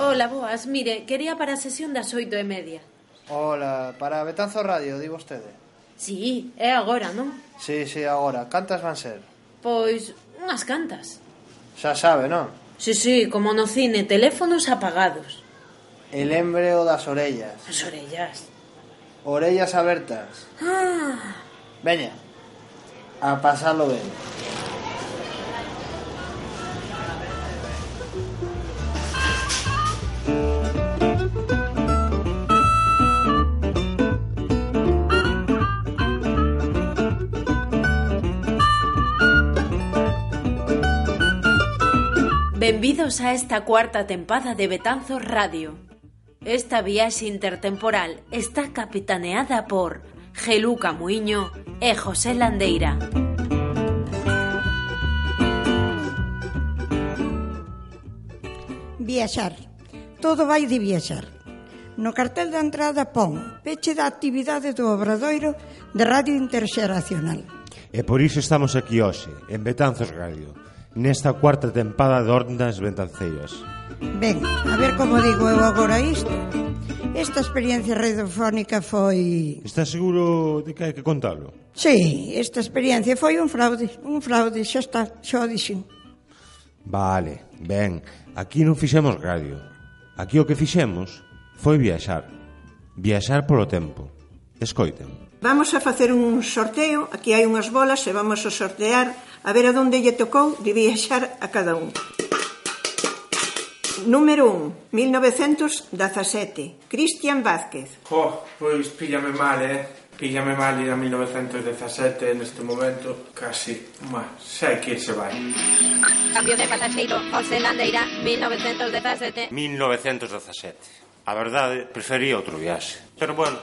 Ola, boas. Mire, quería para a sesión das oito e media. Ola, para Betanzo Radio, di vostede? Sí, é agora, non? Sí, sí, agora. Cantas van ser? Pois, unhas cantas. Xa sabe, non? Sí, sí, como no cine, teléfonos apagados. El embreo das orellas. As orellas. Orellas abertas. Ah. Veña, a pasalo ben. Benvidos a esta cuarta tempada de Betanzos Radio. Esta viaxe intertemporal está capitaneada por Geluca Muiño e José Landeira. Viaxar. Todo vai de viaxar. No cartel da entrada pon peche da actividade do Obradoiro de Radio Interxeracional. E por iso estamos aquí hoxe, en Betanzos Radio, nesta cuarta tempada de Ondas Ventanceiras. Ben, a ver como digo eu agora isto. Esta experiencia radiofónica foi... Está seguro de que hai que contalo? Sí, esta experiencia foi un fraude, un fraude, xa está, xa o dixen. Vale, ben, aquí non fixemos radio. Aquí o que fixemos foi viaxar. Viaxar polo tempo. Escoiten. Vamos a facer un sorteo, aquí hai unhas bolas e vamos a sortear a ver a donde lle tocou de viaxar a cada un. Número 1, 1917, Cristian Vázquez. Jo, pois píllame mal, eh? Píllame mal ir a 1917 neste momento, casi, ma, sei que se vai. Cambio de pasaxeiro, José Landeira, 1917. 1917. A verdade, prefería outro viaxe. Pero bueno,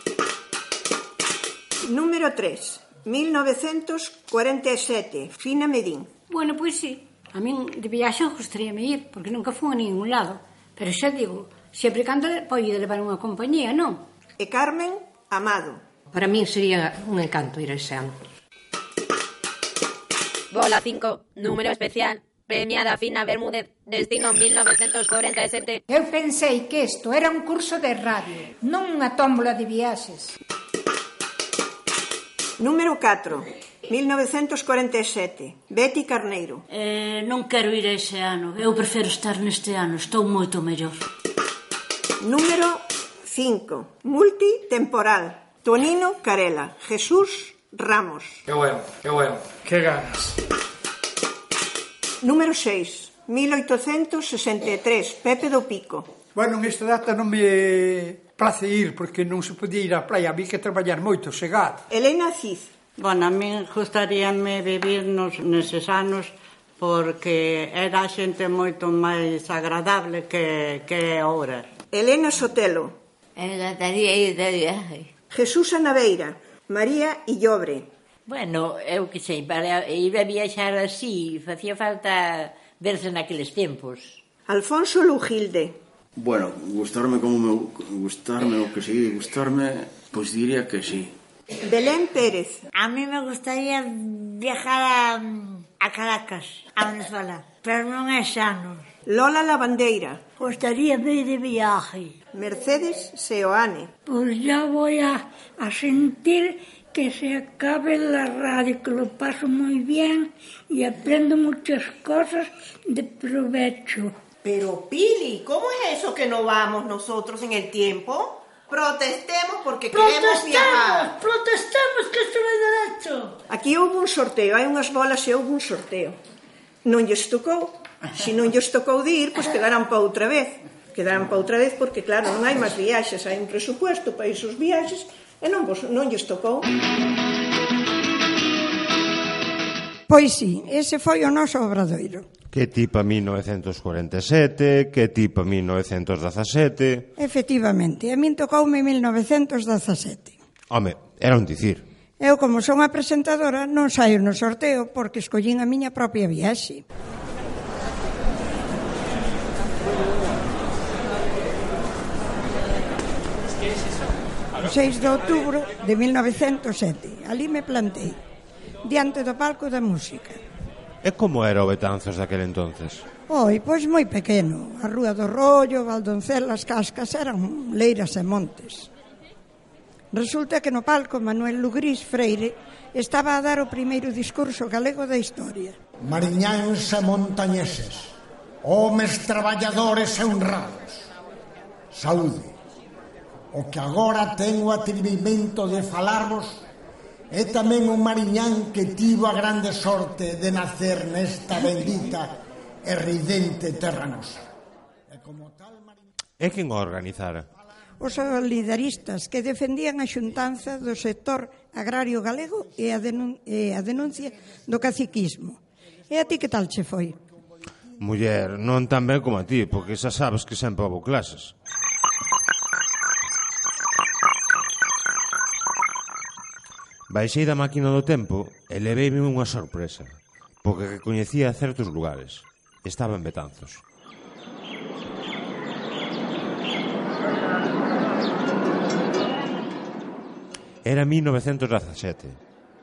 Número 3, 1947, Fina Medín. Bueno, pois sí. A min de viaxe gostaríame ir, porque nunca fui a ningún lado. Pero xa digo, sempre cando pode levar unha compañía, non? E Carmen Amado. Para min sería un encanto ir ese ano. Bola 5, número especial, premiada Fina Bermúdez, destino 1947. Eu pensei que isto era un curso de radio, non unha tómbola de viaxes. Número 4, 1947, Betty Carneiro. Eh, non quero ir a ese ano, eu prefiro estar neste ano, estou moito mellor. Número 5, multitemporal, Tonino Carela, Jesús Ramos. Que bueno, que bueno, que ganas. Número 6, 1863, Pepe do Pico. Bueno, en esta data non me place ir, porque non se podía ir á praia, había que traballar moito, chegar. Elena Cid. Bueno, a min gustaríame vivir nos, neses anos porque era xente moito máis agradable que, que ahora. Elena Sotelo. Encantaría ir de viaje. Jesús Anaveira. María Illobre. Bueno, eu que sei, para ir a viaxar así facía falta verse naqueles tempos. Alfonso Lugilde. Bueno, gustarme como me gustarme o que seguir gustarme, pois diría que sí. Belén Pérez. A mí me gustaría viajar a, a Caracas, a Venezuela, pero non é anos. Lola Lavandeira. Gostaría ir de viaje. Mercedes Seoane. Pois pues ya voy a, a sentir que se acabe la radio, que lo paso muy bien y aprendo muchas cosas de provecho. Pero Pili, ¿cómo es eso que no vamos nosotros en el tiempo? Protestemos porque protestemos, queremos viajar. Protestemos, que isto é derecho. Aquí houve un sorteo, hai unhas bolas e houve un sorteo. Non lles tocou. Se non lles tocou de ir, pois quedarán pa outra vez. Quedarán pa outra vez porque, claro, non hai máis viaxes, hai un presupuesto para isos viaxes e non, vos, non lles tocou. Música Pois sí, ese foi o noso obradoiro. Que tipo 1947, que tipo 1917... Efectivamente, a min tocoume 1917. Home, era un dicir. Eu, como son a presentadora, non saio no sorteo porque escollín a miña propia viaxe. O 6 de outubro de 1907. Ali me plantei diante do palco da música. E como era o Betanzos daquele entonces? Oi, pois moi pequeno. A Rúa do Rollo, Valdoncelas, Cascas eran leiras e montes. Resulta que no palco Manuel Lugrís Freire estaba a dar o primeiro discurso galego da historia. Mariñáns e montañeses, homes traballadores e honrados, saúde. O que agora tengo atrevimento de falarvos É tamén un mariñán que tivo a grande sorte de nacer nesta bendita e ridente terra nosa. E como tal mariñán... É quen o organizara? Os solidaristas que defendían a xuntanza do sector agrario galego e a, denun e a denuncia do caciquismo. E a ti que tal che foi? Muller, non tan ben como a ti, porque xa sabes que sempre houve clases. Baixei da máquina do tempo e leveime unha sorpresa, porque recoñecía certos lugares. Estaba en Betanzos. Era 1917,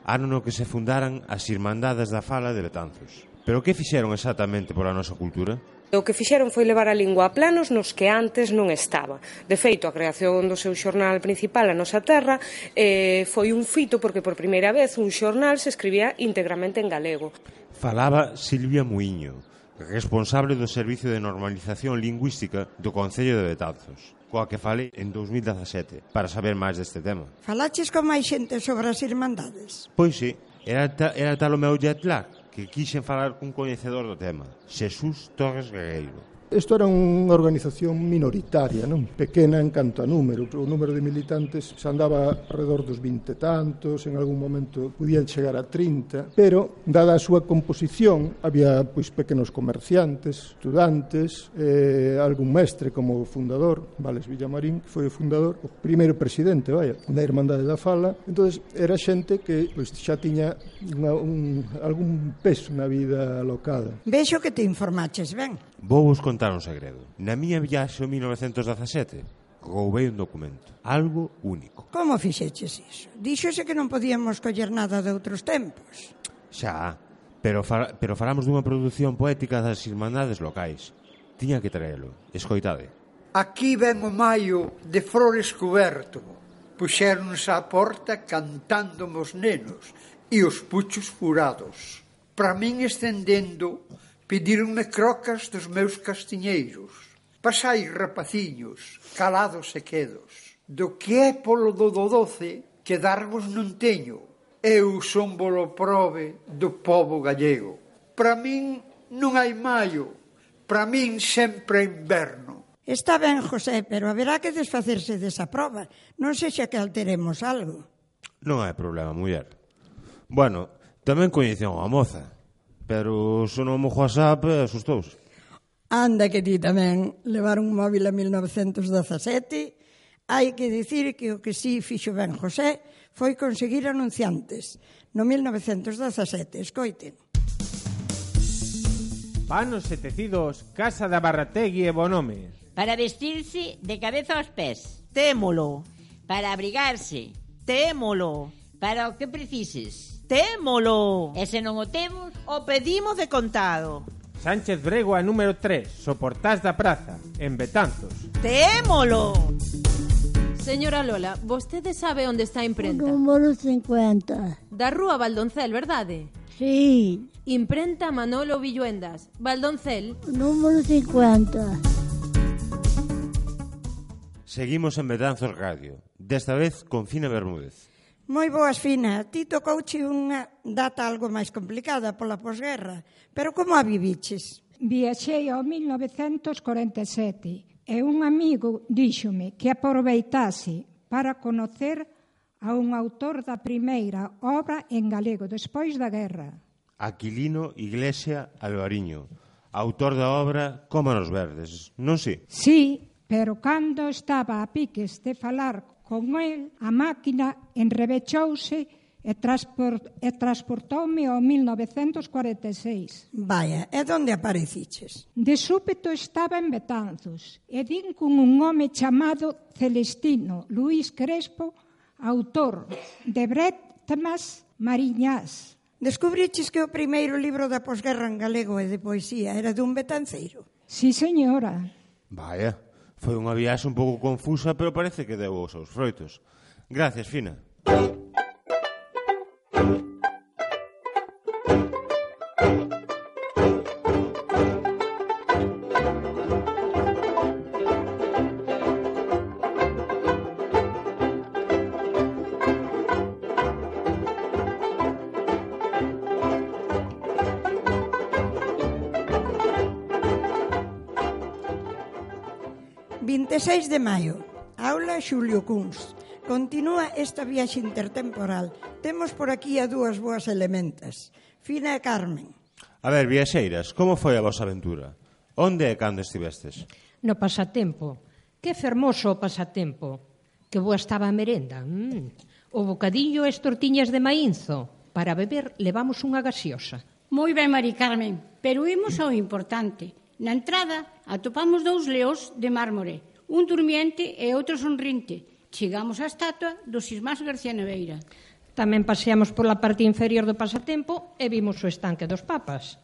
ano no que se fundaran as Irmandades da Fala de Betanzos. Pero que fixeron exactamente pola nosa cultura? O que fixeron foi levar a lingua a planos nos que antes non estaba. De feito, a creación do seu xornal principal, A Nosa Terra, eh, foi un fito porque por primeira vez un xornal se escribía íntegramente en galego. Falaba Silvia Muiño, responsable do Servicio de Normalización Lingüística do Concello de Betanzos coa que falei en 2017 para saber máis deste tema. Falaches con máis xente sobre as irmandades? Pois sí, era, ta, era tal o meu jet lag que quixen falar cun coñecedor do tema, Xesús Torres Guerreiro. Isto era unha organización minoritaria, non pequena en canto a número, o número de militantes se andaba alrededor dos 20 tantos, en algún momento podían chegar a 30, pero dada a súa composición había pois pequenos comerciantes, estudantes, eh, algún mestre como fundador, Vales Villamarín, que foi o fundador, o primeiro presidente, vaya, da Irmandade da Fala. Entonces era xente que pois xa tiña unha, un, algún peso na vida local. Vexo que te informaches ben. Vou vos contar contar un segredo. Na miña viaxe en 1917 roubei un documento, algo único. Como fixeches iso? Díxose que non podíamos coller nada de outros tempos. Xa, pero, far, pero falamos dunha produción poética das irmandades locais. Tiña que traelo. Escoitade. Aquí ven o maio de flores coberto. Puxéronse á porta cantando os nenos e os puchos furados. Para min estendendo pedironme crocas dos meus castiñeiros. Pasai, rapaciños, calados e quedos. Do que é polo do do doce, que darvos non teño. Eu son bolo prove do povo gallego. Para min non hai maio, para min sempre inverno. Está ben, José, pero haberá que desfacerse desa prova. Non sexa que alteremos algo. Non hai problema, muller. Bueno, tamén coñecen a moza. Pero sonou o WhatsApp e eh, asustouse. Anda que ti tamén levar un móvil a 1917. Hai que dicir que o que si sí fixo ben José foi conseguir anunciantes no 1917. Escoiten. Panos e tecidos, Casa da Barrategui e Bonome. Para vestirse de cabeza aos pés. Témolo. Para abrigarse. Témolo. Para o que precises. Témolo. E se non o temos, O pedimos de contado. Sánchez Bregua número 3, Soportás da Praza, en Betanzos. Témolo. Señora Lola, vostede sabe onde está a imprenta? Número 50. Da rúa Valdoncel, verdade? Sí. Imprenta Manolo Villuendas. Valdoncel. Número 50. Seguimos en Betanzos Radio, desta vez con Fina Bermúdez. Moi boas, Fina. Ti tocouche unha data algo máis complicada pola posguerra, pero como a viviches? Viaxei ao 1947 e un amigo díxome que aproveitase para conocer a un autor da primeira obra en galego despois da guerra. Aquilino Iglesia Alvariño, autor da obra Como verdes, non? Si, sí, pero cando estaba a piques de falar Con el, a máquina enrebechouse e, transport, e transportoume ao 1946. Vaya, e donde apareciches? De súpeto estaba en Betanzos e din cun un home chamado Celestino Luís Crespo, autor de Bretmas Mariñás. Descubriches que o primeiro libro da posguerra en galego e de poesía era dun betanceiro? Sí, señora. Vaya. Foi unha viaxe un pouco confusa, pero parece que deu os seus froitos. Gracias, Fina. 26 de maio, aula Xulio Cuns. Continúa esta viaxe intertemporal. Temos por aquí a dúas boas elementas, Fina e Carmen. A ver, viaxeiras, como foi a vosa aventura? Onde e cando estivestes? No pasatempo. Que fermoso o pasatempo. Que boa estaba a merenda. Mm. O bocadillo e as tortiñas de maínzo. Para beber levamos unha gaseosa. Moi ben, Mari Carmen, pero imos ao importante Na entrada atopamos dous leós de mármore, un durmiente e outro sonrinte. Chegamos á estatua do Sismás García Neveira. Tamén paseamos pola parte inferior do pasatempo e vimos o estanque dos papas.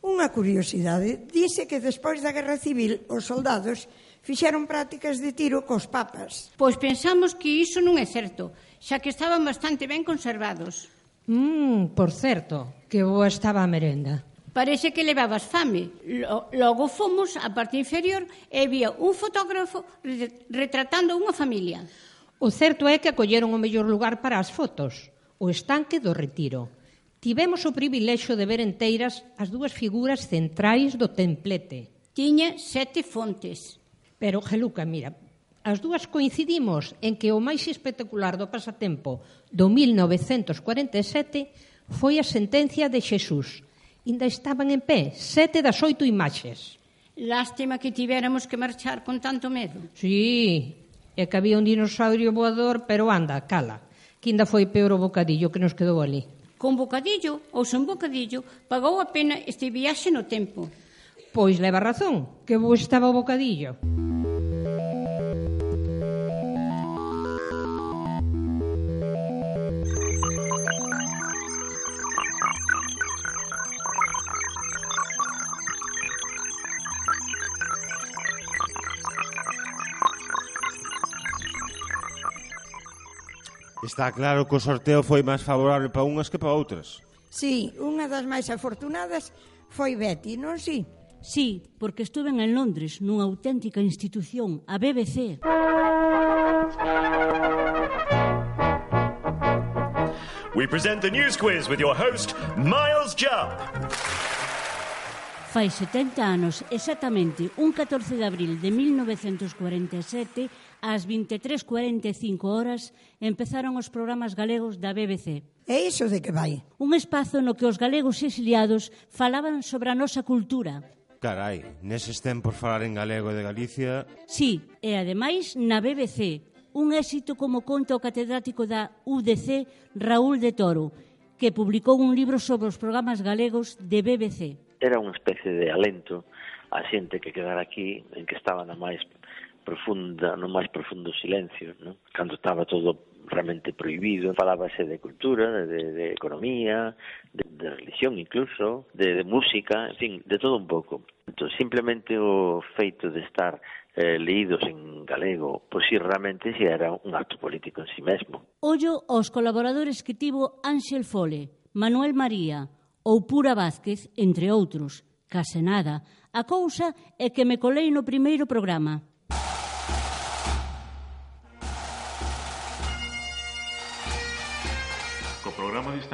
Unha curiosidade, dice que despois da Guerra Civil os soldados fixeron prácticas de tiro cos papas. Pois pensamos que iso non é certo, xa que estaban bastante ben conservados. Mm, por certo, que boa estaba a merenda parece que levabas fame. Logo fomos á parte inferior e vía un fotógrafo retratando unha familia. O certo é que acolleron o mellor lugar para as fotos, o estanque do retiro. Tivemos o privilexio de ver enteiras as dúas figuras centrais do templete. Tiña sete fontes. Pero, Geluca, mira, as dúas coincidimos en que o máis espectacular do pasatempo do 1947 foi a sentencia de Xesús, Inda estaban en pé sete das oito imaxes. Lástima que tivéramos que marchar con tanto medo. Sí, e que había un dinosaurio voador, pero anda, cala, que ainda foi peor o bocadillo que nos quedou ali. Con bocadillo ou sen bocadillo, pagou a pena este viaxe no tempo. Pois leva razón, que bo estaba o bocadillo. Música Está claro que o sorteo foi máis favorable para unhas que para outras. Sí, unha das máis afortunadas foi Betty, non si? Sí, porque estuve en Londres, nunha auténtica institución, a BBC. We present the news quiz with your host, Miles Jupp. Fai 70 anos, exactamente un 14 de abril de 1947, ás 23.45 horas empezaron os programas galegos da BBC. E iso de que vai? Un espazo no que os galegos exiliados falaban sobre a nosa cultura. Carai, neses tempos falar en galego de Galicia... Sí, e ademais na BBC, un éxito como conta o catedrático da UDC Raúl de Toro, que publicou un libro sobre os programas galegos de BBC. Era unha especie de alento a xente que quedara aquí, en que estaban a máis profunda, no máis profundo silencio, ¿no? Cando estaba todo realmente prohibido, falábase de cultura, de, de economía, de, de religión incluso, de, de música, en fin, de todo un pouco. Entón, simplemente o feito de estar eh, leídos en galego, pois si realmente si era un acto político en si sí mesmo. Ollo aos colaboradores que tivo Ángel Fole, Manuel María ou Pura Vázquez, entre outros, case nada. A cousa é que me colei no primeiro programa.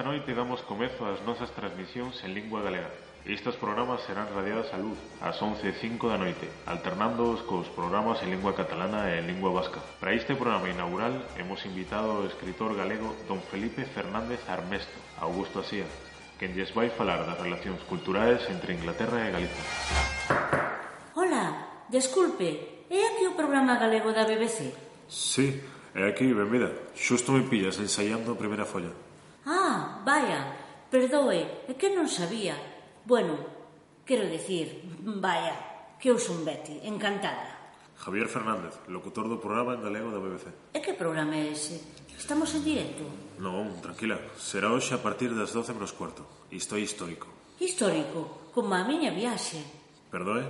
noite damos comezo ás nosas transmisións en lingua galega. Estes programas serán radiados a luz ás 11.05 da noite, alternándoos cos programas en lingua catalana e en lingua vasca. Para este programa inaugural hemos invitado ao escritor galego don Felipe Fernández Armesto, Augusto Asía, quen lles vai falar das relacións culturais entre Inglaterra e Galicia. Hola, desculpe, é aquí o programa galego da BBC? Sí, é aquí, benvida. Xusto me pillas ensaiando a primeira folla. Ah, vaya, perdoe, é que non sabía. Bueno, quero decir, vaya, que eu son Betty, encantada. Javier Fernández, locutor do programa en galego da BBC. E que programa é ese? Estamos en directo? Non, tranquila. Será hoxe a partir das 12 menos cuarto. Isto é histórico. Histórico? Como a miña viaxe. Perdoe?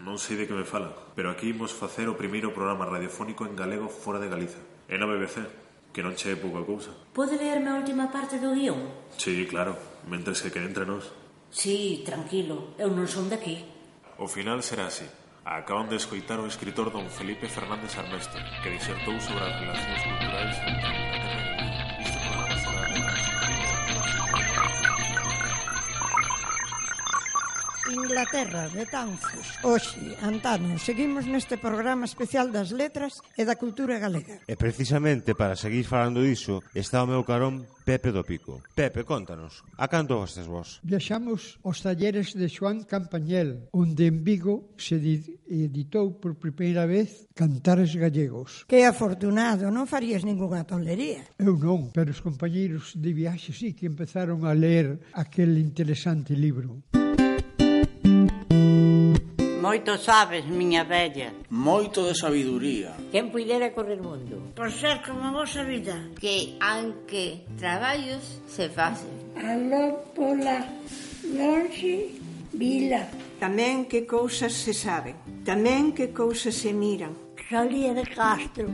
Non sei de que me fala, pero aquí imos facer o primeiro programa radiofónico en galego fora de Galiza. É na BBC que non che é pouca cousa. Pode leerme a última parte do guión? Sí, claro, mentres que quede entre nós. Sí, tranquilo, eu non son daqui. O final será así. Acaban de escoitar o escritor don Felipe Fernández Armesto, que disertou sobre as relacións culturais entre Inglaterra de Tanfos. Oxe, Antano, seguimos neste programa especial das letras e da cultura galega. E precisamente para seguir falando diso está o meu carón Pepe do Pico. Pepe, contanos, a canto gostes vos? Viaxamos os talleres de Xoán Campañel, onde en Vigo se editou por primeira vez Cantares Gallegos. Que afortunado, non farías ningunha tolería. Eu non, pero os compañeiros de viaxe sí que empezaron a ler aquel interesante libro. Moito sabes, miña bella. Moito de sabiduría. Quen puidera correr mundo. Por ser como vos a vida. Que, anque traballos, se facen. Aló pola longe vila. Tamén que cousas se saben. Tamén que cousas se miran. Rosalía de Castro.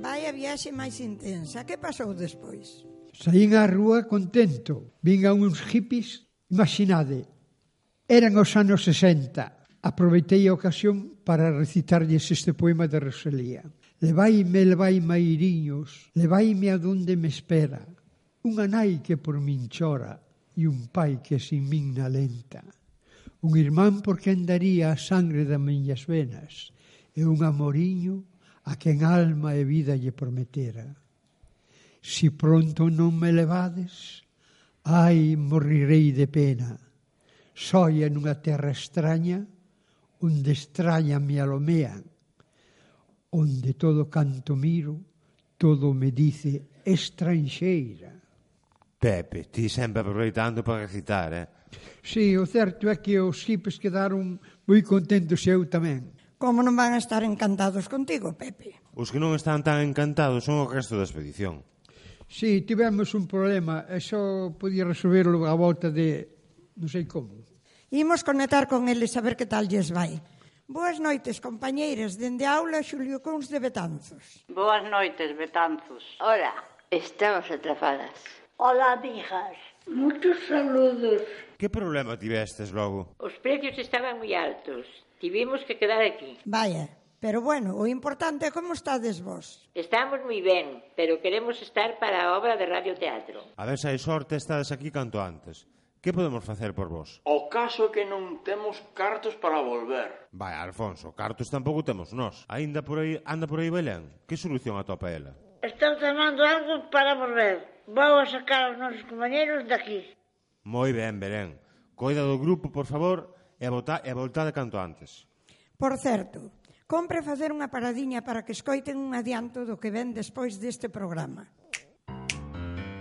Vai a viaxe máis intensa. Que pasou despois? Saín á rúa contento. Vingan uns hippies, imaginade, eran os anos 60. Aproveitei a ocasión para recitarlles este poema de Rosalía. Levaime, levaime a iriños, levaime a donde me espera. Unha nai que por min chora e un pai que sin min nalenta. Un irmán por quen daría a sangre das miñas venas e un amoriño a quen alma e vida lle prometera. Si pronto non me levades, ai, morirei de pena. Soia nunha terra extraña, onde extraña me alomean, onde todo canto miro, todo me dice estranxeira. Pepe, ti sempre aproveitando para recitar, eh? Sí, o certo é que os xipes quedaron moi contentos eu tamén. Como non van a estar encantados contigo, Pepe? Os que non están tan encantados son o resto da expedición. Si, tivemos un problema e só podía resolverlo a volta de non sei como. Imos conectar con eles a ver que tal lles vai. Boas noites, compañeiras, dende a aula Xulio Cons de Betanzos. Boas noites, Betanzos. Ora, estamos atrapadas. Ola, amigas. Muchos saludos. Que problema tivestes logo? Os precios estaban moi altos. Tivemos que quedar aquí. Vaya, Pero bueno, o importante é como estades vos. Estamos moi ben, pero queremos estar para a obra de radioteatro. A ver se hai sorte estades aquí canto antes. Que podemos facer por vos? O caso é que non temos cartos para volver. Vai, Alfonso, cartos tampouco temos nós. Ainda por aí, anda por aí Belén. Que solución atopa ela? Están chamando algo para volver. Vou a sacar os nosos compañeros daqui. Moi ben, Belén. Coida do grupo, por favor, e, a volta, e a voltade canto antes. Por certo, Compre facer unha paradiña para que escoiten un adianto do que ven despois deste programa.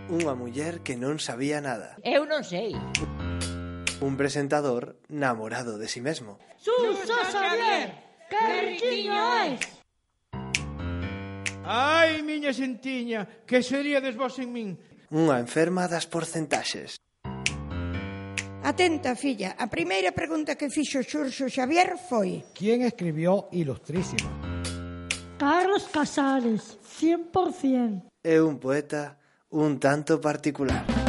Unha muller que non sabía nada. Eu non sei. Un presentador namorado de si sí mesmo. Suso Xavier, que riquiño és! Ai, miña xentiña, que sería desvós en min? Unha enferma das porcentaxes. Atenta, filla, a primeira pregunta que fixo Xurxo Xavier foi ¿Quién escribió Ilustrísima? Carlos Casares, 100%. É un poeta un tanto particular.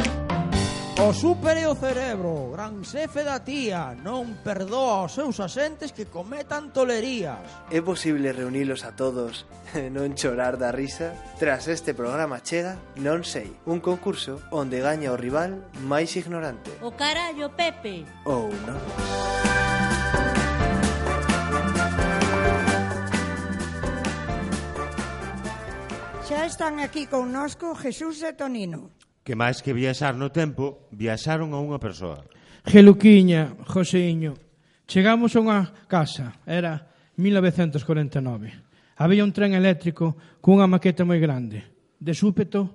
O supere o cerebro, gran xefe da tía, non perdoa aos seus asentes que cometan tolerías. É posible reunilos a todos e non chorar da risa? Tras este programa chega Non sei, un concurso onde gaña o rival máis ignorante. O carallo Pepe. Ou non. Xa están aquí connosco Jesús e Tonino que máis que viaxar no tempo, viaxaron a unha persoa. Geluquiña, Joseiño, chegamos a unha casa, era 1949. Había un tren eléctrico cunha maqueta moi grande. De súpeto,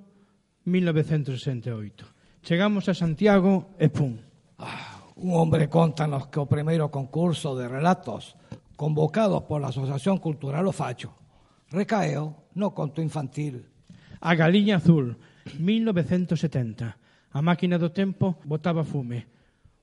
1968. Chegamos a Santiago e pum. Ah, un hombre contanos que o primeiro concurso de relatos convocados pola Asociación Cultural O Facho. Recaeu no conto infantil. A Galiña Azul, 1970. A máquina do tempo botaba fume.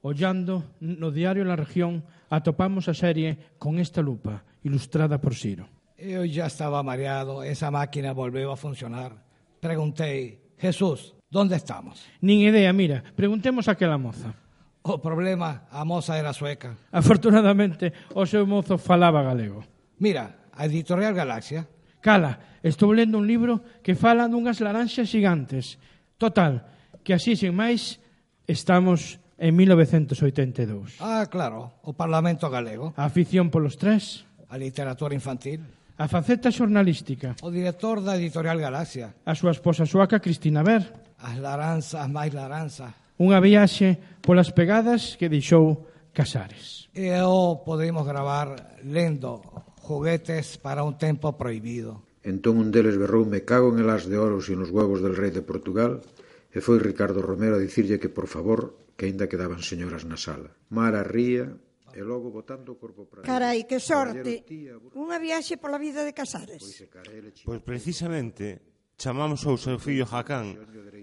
Ollando no diario La Región atopamos a serie con esta lupa, ilustrada por Ciro. Eu ya estaba mareado, esa máquina volveu a funcionar. Preguntei, Jesús, ¿dónde estamos? Nin idea, mira, preguntemos aquela moza. O problema, a moza era sueca. Afortunadamente, o seu mozo falaba galego. Mira, a Editorial Galaxia Cala, estou lendo un libro que fala dunhas laranxas gigantes. Total, que así sen máis estamos en 1982. Ah, claro, o Parlamento Galego. A afición polos tres. A literatura infantil. A faceta xornalística. O director da Editorial Galaxia. A súa esposa suaca Cristina Ver. As laranzas, máis laranzas. Unha viaxe polas pegadas que deixou Casares. E o podemos gravar lendo juguetes para un tempo prohibido. Entón un deles berroume cago en el as de oros e nos huevos del rei de Portugal e foi Ricardo Romero a dicirlle que, por favor, que aínda quedaban señoras na sala. Mara ría e logo botando o corpo para... Carai, que sorte! Unha viaxe pola vida de Casares. Pois, pois precisamente chamamos ao seu fillo Jacán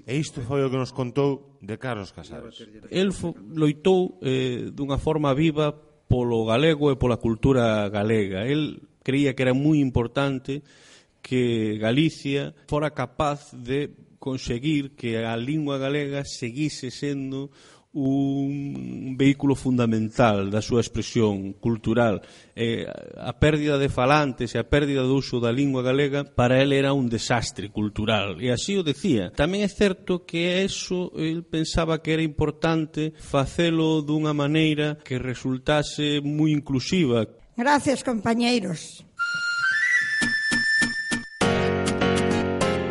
e isto foi o que nos contou de Carlos Casares. El fo, loitou eh, dunha forma viva polo galego e pola cultura galega. El creía que era moi importante que Galicia fora capaz de conseguir que a lingua galega seguise sendo un vehículo fundamental da súa expresión cultural. Eh, a pérdida de falantes e a pérdida do uso da lingua galega para ele era un desastre cultural. E así o decía. Tamén é certo que eso el pensaba que era importante facelo dunha maneira que resultase moi inclusiva. Gracias, compañeiros.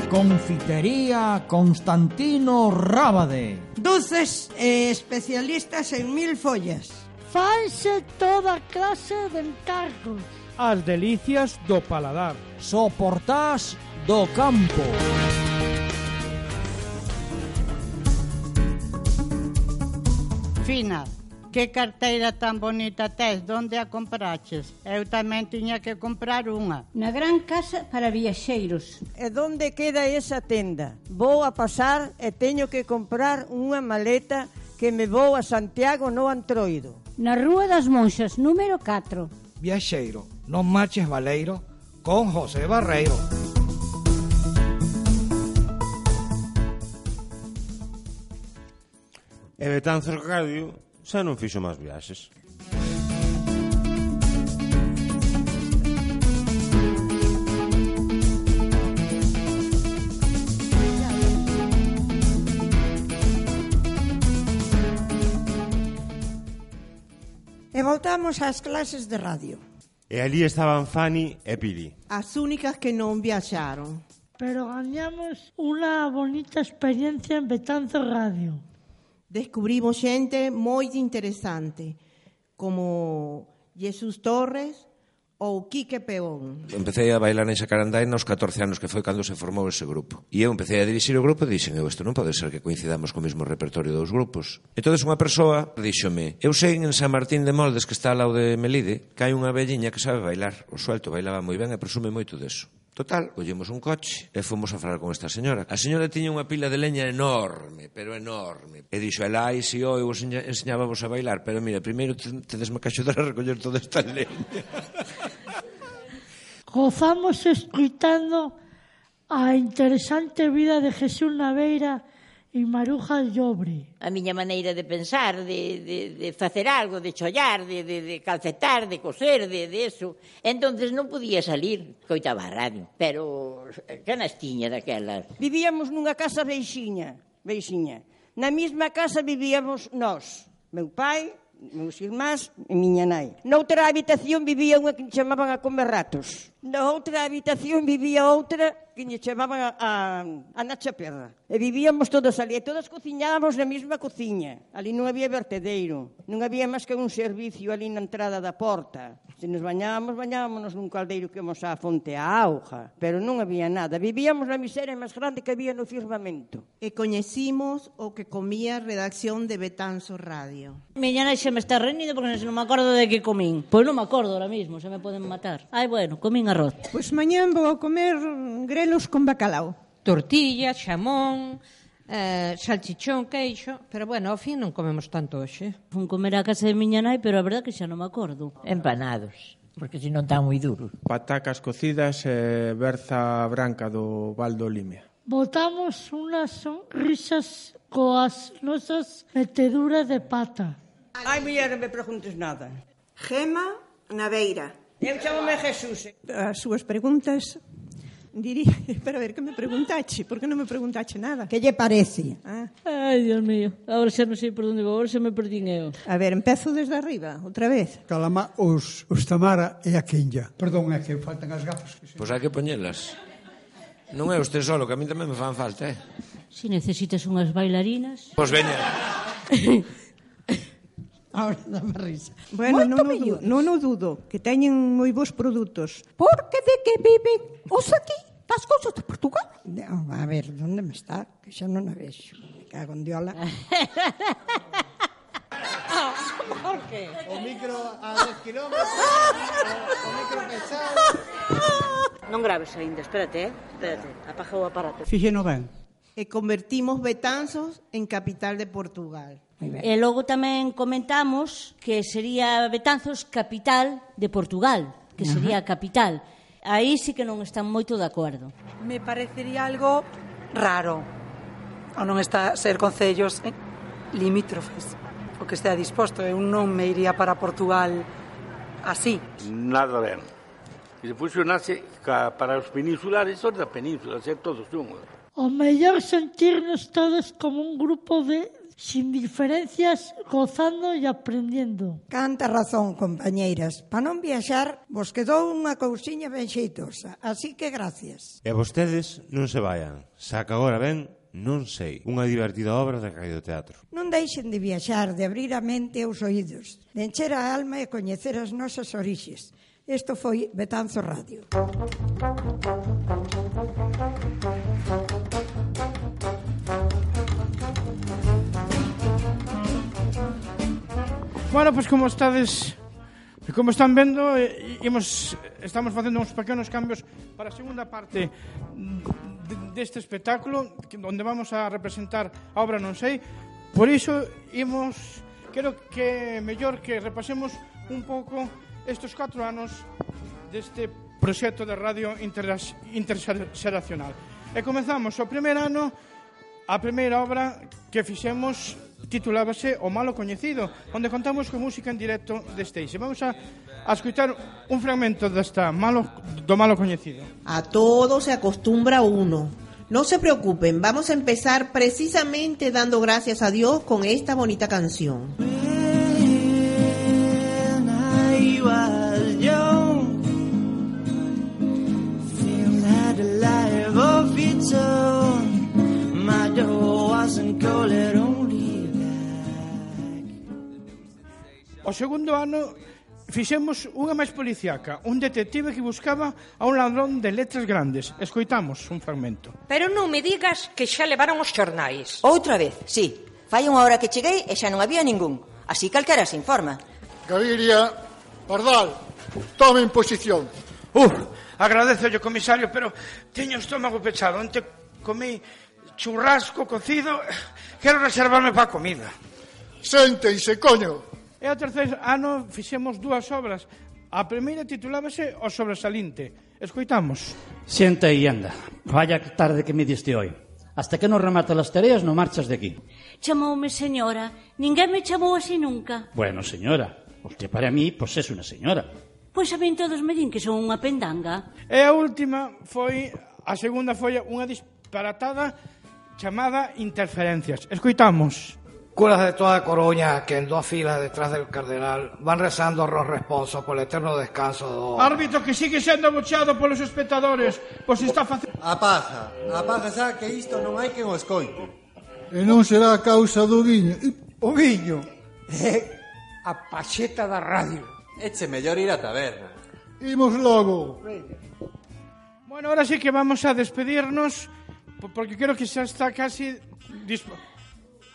Confitería Constantino Rábade doces eh, especialistas en mil follas. Fanse toda clase de encargos. As delicias do paladar. Soportás do campo. Final. Que carteira tan bonita tes, donde a compraches? Eu tamén tiña que comprar unha. Na gran casa para viaxeiros. E donde queda esa tenda? Vou a pasar e teño que comprar unha maleta que me vou a Santiago no Antroido. Na Rúa das Monxas, número 4. Viaxeiro, non marches valeiro, con José Barreiro. E Betanzos Radio xa non fixo máis viaxes. E voltamos ás clases de radio. E ali estaban Fanny e Pili. As únicas que non viaxaron. Pero gañamos unha bonita experiencia en Betanzo Radio descubrimos xente moi interesante, como Jesús Torres ou Quique Peón. Empecé a bailar en Xacarandaina aos 14 anos, que foi cando se formou ese grupo. E eu empecé a dirixir o grupo e dixen, eu, isto non pode ser que coincidamos co mesmo repertorio dos grupos. Entón, unha persoa díxome, eu sei en San Martín de Moldes, que está ao lado de Melide, que hai unha velliña que sabe bailar. O suelto bailaba moi ben e presume moito deso. Total, collemos un coche e fomos a falar con esta señora. A señora tiña unha pila de leña enorme, pero enorme. E dixo, ela, ai, si eu vos enseñábamos a bailar, pero mira, primeiro tedesme me que axudar a recoller toda esta leña. Gozamos escritando a interesante vida de Jesús Naveira e Maruja Llobre. A miña maneira de pensar, de, de, de facer algo, de chollar, de, de, de calcetar, de coser, de, de eso. entonces non podía salir, coitaba a radio. Pero eh, canas tiña daquelas. Vivíamos nunha casa veixiña, veixiña. Na mesma casa vivíamos nós, meu pai, meus irmás e miña nai. Noutra habitación vivía unha que chamaban a comer ratos. Na outra habitación vivía outra que lle chamaban a, a, a Nacha Perra e vivíamos todos ali, e todos cociñábamos na mesma cociña. Ali non había vertedeiro, non había máis que un servicio ali na entrada da porta. Se nos bañábamos, bañábamos nun caldeiro que mos a fonte a auga, pero non había nada. Vivíamos na miseria máis grande que había no firmamento. E coñecimos o que comía a redacción de Betanzo Radio. Miña nai xa me está rendido porque non me acordo de que comín. Pois non me acordo ahora mismo, se me poden matar. Ai, bueno, comín arroz. Pois mañán vou a comer grelos con bacalao tortilla, xamón, eh, salchichón, queixo, pero bueno, ao fin non comemos tanto hoxe. Fun comer a casa de miña nai, pero a verdad que xa non me acordo. Empanados porque se non tan moi duro. Patacas cocidas e berza branca do Val do Limia. Botamos unhas risas coas nosas meteduras de pata. Ai, muller, non me preguntes nada. Gema Naveira. Eu chamome Jesús. Eh. As súas preguntas diría, pero a ver, que me preguntache, por que non me preguntache nada? Que lle parece? Ah. Ai, Dios mío, agora xa non sei por onde vou, agora xa me perdín eu. A ver, empezo desde arriba, outra vez. Calama, os, os Tamara e a Quinlla. Perdón, é que faltan as gafas. Que se... Pois hai que poñelas. Non é usted solo, que a mí tamén me fan falta, eh? Si necesitas unhas bailarinas... Pois veña. Ahora dame risa. Bueno, Moito non, mellor. non o dudo, que teñen moi bons produtos. Porque de que viven os aquí das cousas de Portugal? No, oh, a ver, onde me está? Que xa non a vexo. Me cago en diola. Por que? O micro a 10 km, o, o micro pesado. Non graves aínda, espérate, eh? espérate, apaga o aparato. Fíxeno ben. E convertimos Betanzos en capital de Portugal. E logo tamén comentamos que sería Betanzos capital de Portugal, que sería a capital. Aí sí que non están moito de acordo. Me parecería algo raro ao non está ser concellos eh, limítrofes o que estea disposto. Eu non me iría para Portugal así. Nada ben. Que se fusionase ca, para os peninsulares, os da península, ser todos unhos. O mellor sentirnos todos como un grupo de sin diferencias, gozando e aprendendo. Canta razón, compañeiras. Pa non viaxar, vos quedou unha cousiña ben xeitosa, así que gracias. E vostedes non se vaian. Saca agora ben Non sei, unha divertida obra da Caído Teatro. Non deixen de viaxar, de abrir a mente e os oídos, de encher a alma e coñecer as nosas orixes. Isto foi Betanzo Radio. Bueno, pois pues como estades Como están vendo, eh, imos, estamos facendo uns pequenos cambios para a segunda parte deste espectáculo, onde vamos a representar a obra non sei. Por iso, imos, creo que mellor que repasemos un pouco estes 4 anos deste proxecto de radio interxeracional. E comenzamos o primeiro ano a primeira obra que fixemos titulábase O Malo Coñecido, onde contamos con música en directo deste eixe. Vamos a, a un fragmento desta malo, do Malo Coñecido. A todo se acostumbra uno. No se preocupen, vamos a empezar precisamente dando gracias a Dios con esta bonita canción. O segundo ano fixemos unha máis policiaca, un detective que buscaba a un ladrón de letras grandes. Escoitamos un fragmento. Pero non me digas que xa levaron os xornais. Outra vez, sí. Fai unha hora que cheguei e xa non había ningún. Así calquera se informa. Gaviria, Pardal, tomen posición. Uh, agradezo yo, comisario, pero teño o estómago pechado. Onte comí churrasco cocido, quero reservarme para comida. Séntense, coño. E o terceiro ano fixemos dúas obras. A primeira titulábase O sobresalinte. Escoitamos. Xente e anda. Vaya tarde que me diste hoy. Hasta que non remata as tareas non marchas de aquí. Chamoume señora. Ninguén me chamou así nunca. Bueno, señora. Usted para mí, pois pues, é unha señora. Pois a min todos me din que son unha pendanga. E a última foi, a segunda foi unha disparatada chamada interferencias. Escoitamos. Curas de toda Coruña que en dos filas detrás del cardenal van rezando los responsos polo eterno descanso do... Árbitro que sigue sendo bochado polos espectadores, pois está facendo... A paja, a paja xa que isto non hai quen o escoite. E non será a causa do viño. O viño? é eh, a paxeta da radio. Eche mellor ir á taberna. Imos logo. Bueno, ahora sí que vamos a despedirnos porque creo que xa está casi... Dispo...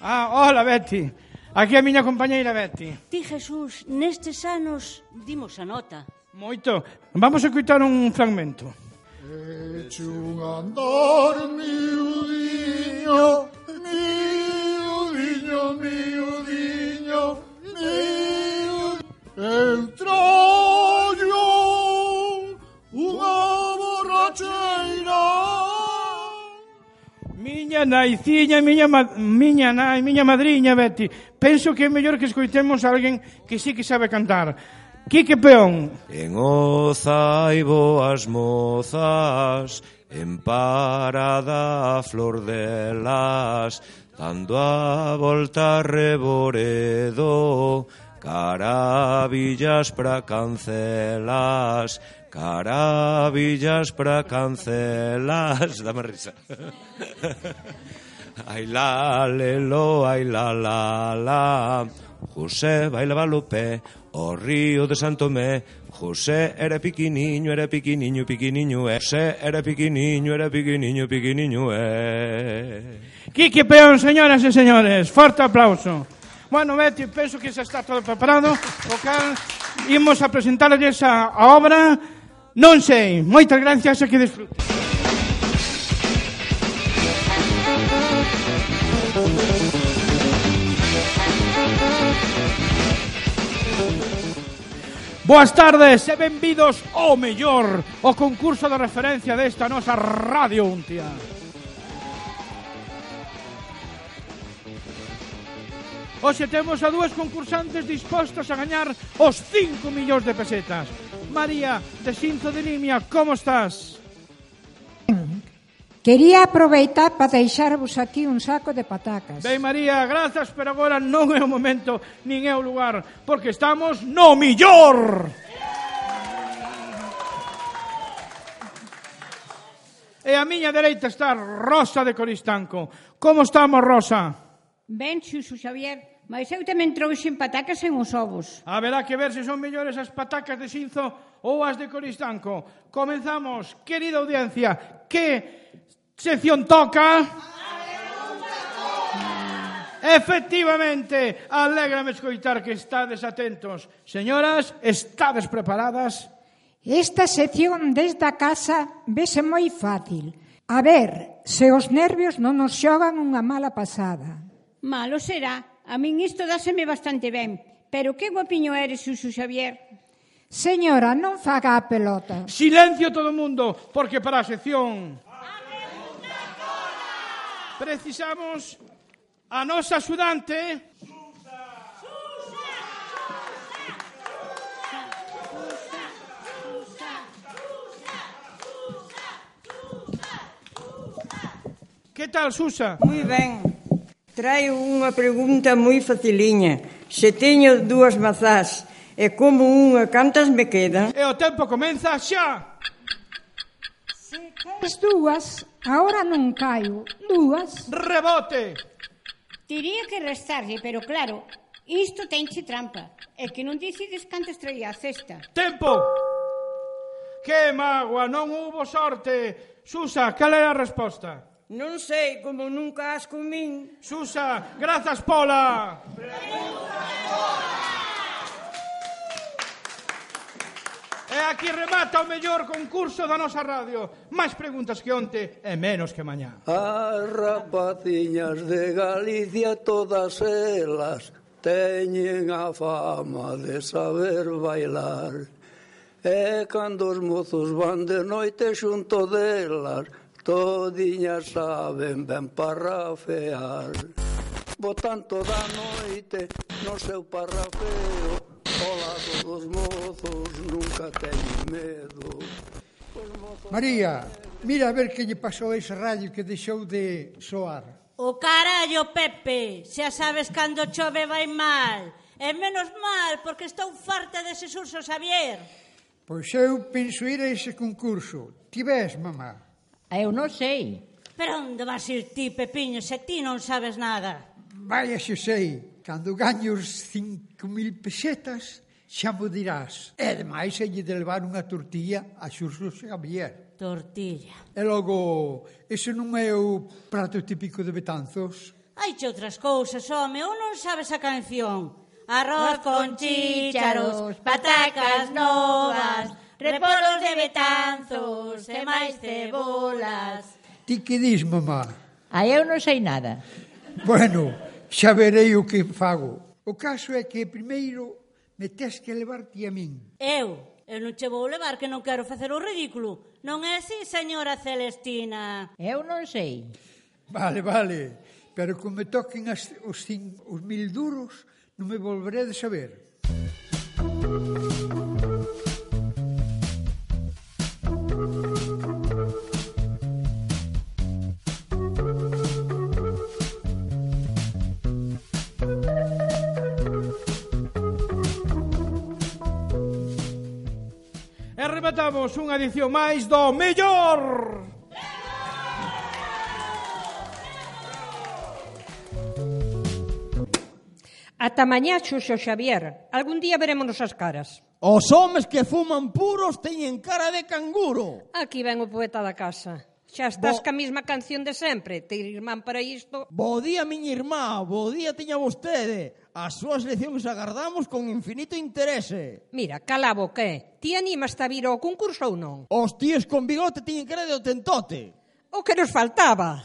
Ah, hola, Betty. Aquí a miña compañeira Betty. Ti, Jesús, nestes anos dimos a nota. Moito. Vamos a escutar un fragmento. Eche un andor, miudiño, miudiño, miudiño, miudiño, entrou miña naiciña, miña, ma, miña nai, miña madriña, Betty. Penso que é mellor que escoitemos a alguén que sí que sabe cantar. Quique Peón. En Oza hai boas mozas, en parada a flor delas, dando a volta reboredo, carabillas pra cancelas, Carabillas para cancelar. Dame risa. Ai la, lelo, ai la, la, la. José bailaba Lupe, o río de Santomé. José era piquiniño, era piquiniño, piquiniño, eh. José era piquiniño, era piquiniño, piquiniño, eh. Quique Peón, señoras e señores, forte aplauso. Bueno, Betty, penso que xa está todo preparado, o cal imos a presentarlles a obra Non sei. Moitas gracias e que desfrute. Boas tardes e benvidos ao mellor o concurso de referencia desta nosa Radio Untia. Oxe temos a dúas concursantes dispostas a gañar os 5 millóns de pesetas. María, de Xinzo de Limia, como estás? Quería aproveitar para deixarvos aquí un saco de patacas. Ben, María, grazas, pero agora non é o momento nin é o lugar, porque estamos no millor. E a miña dereita está Rosa de Coristanco. Como estamos, Rosa? Ben, Xuxo Xavier, mas eu tamén trouxen patacas en os ovos. Haberá que ver se son mellores as patacas de Xinzo ou as de Coristanco. Comenzamos, querida audiencia, que sección toca? Efectivamente, alégrame escoitar que estades atentos. Señoras, estades preparadas? Esta sección desta casa vese moi fácil. A ver, se os nervios non nos xogan unha mala pasada. Malo será. A min isto dáseme bastante ben. Pero que guapiño eres, Susu Xavier. Señora, non faga a pelota. Silencio todo o mundo, porque para a sección... Precisamos a nosa axudante... Que tal, Susa? Moi ben. Traio unha pregunta moi faciliña. Se teño dúas mazás e como unha, cantas me quedan? E o tempo comeza xa! Se caes dúas, agora non caio. Dúas. Rebote! Tiría que restarlle, pero claro, isto tenche trampa. É que non decides cantas traía a cesta. Tempo! Que mágoa, non hubo sorte. Susa, cal é a resposta? Non sei como nunca as comín. Susa, grazas pola. E aquí remata o mellor concurso da nosa radio. Máis preguntas que onte e menos que mañá. As rapaciñas de Galicia todas elas teñen a fama de saber bailar. E cando os mozos van de noite xunto delas todiñas saben ben parrafear. Botan toda a noite no seu parrafeo, ao lado dos mozos nunca teñen medo. María, mira a ver que lle pasou a ese radio que deixou de soar. O carallo, Pepe, xa sabes cando chove vai mal. E menos mal, porque estou farta dese surso, Xavier. Pois eu penso ir a ese concurso. Ti ves, mamá? Eh, eu non sei. Pero onde vas ir ti, Pepiño, se ti non sabes nada? Vaya se sei, cando gaños cinco mil pesetas, xa mo dirás. E demais hai lle de levar unha tortilla a Xurxo Xavier. Tortilla. E logo, ese non é o prato típico de Betanzos? Hai che outras cousas, home, ou non sabes a canción. Arroz con chícharos, patacas novas, repolos de betanzos e máis cebolas. Ti que dis, mamá? A eu non sei nada. Bueno, xa verei o que fago. O caso é que primeiro me tes que levar ti a min. Eu? Eu non che vou levar que non quero facer o ridículo. Non é así, señora Celestina? Eu non sei. Vale, vale. Pero como me toquen as, os, cin, os mil duros, non me volveré de saber. Música E rematamos unha edición máis do mellor Ata mañá, Xuxo Xavier. Algún día verémonos as caras. Os homes que fuman puros teñen cara de canguro. Aquí ven o poeta da casa. Xa estás Bo... ca mesma canción de sempre, ter irmán para isto. Bo día, miña irmá, bo día teña vostede. As súas leccións agardamos con infinito interese. Mira, cala boca, eh? ti animas a vir ao concurso ou non? Os tíos con bigote teñen cara de o tentote. O que nos faltaba.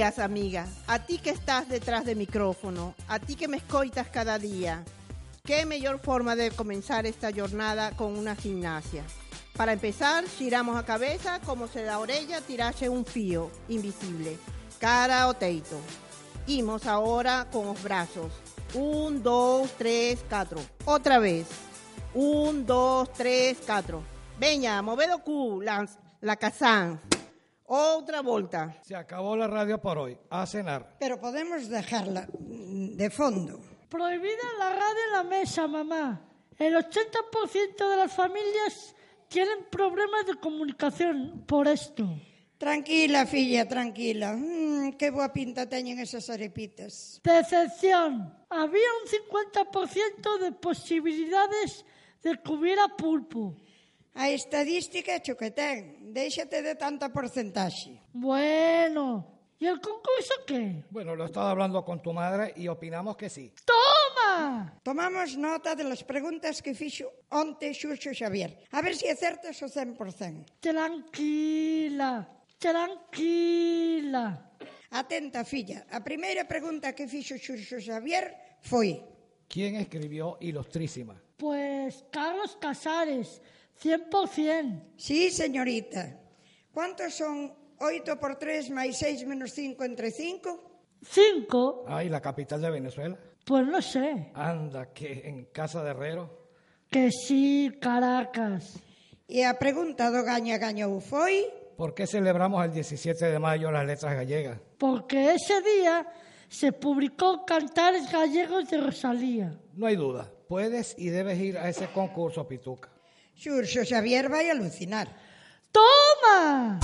Amiga. A ti que estás detrás del micrófono, a ti que me escoitas cada día. Qué mejor forma de comenzar esta jornada con una gimnasia. Para empezar, giramos a cabeza como si la orella tirase un fío invisible. Cara o teito. Imos ahora con los brazos. Un, dos, tres, cuatro. Otra vez. Un, dos, tres, cuatro. Veña, movedo cu, la, la kazán. Otra volta. Se acabó la radio por hoy. A cenar. Pero podemos dejarla de fondo. Prohibida la radio en la mesa, mamá. El 80% de las familias tienen problemas de comunicación por esto. Tranquila, filla, tranquila. Mm, que boa pinta teñen esas arepitas. Decepción. Había un 50% de posibilidades de que hubiera pulpo. A estadística é cho que ten. Déixate de tanta porcentaxe. Bueno, ¿y el concurso qué? Bueno, lo he estado hablando con tu madre y opinamos que sí. ¡Toma! Tomamos nota de las preguntas que fixo onte Xuxo Xavier. A ver se si acertas o 100%. Tranquila, tranquila. Atenta, filla. A primeira pregunta que fixo Xuxo Xavier foi ¿Quién escribió Ilustrísima? Pues Carlos Casares, 100%. Sí, señorita. ¿Cuántos son 8 por 3 máis 6 menos 5 entre 5? ¿Cinco? Ay, la capital de Venezuela. Pues no sé. Anda, que en casa de Herrero. Que sí, Caracas. E a pregunta do gaña gañou foi... ¿Por qué celebramos el 17 de mayo las letras gallegas? Porque ese día se publicó Cantares Gallegos de Rosalía. No hay duda. Puedes y debes ir a ese concurso, Pituca. Xurxo Xavier vai alucinar. ¡Toma!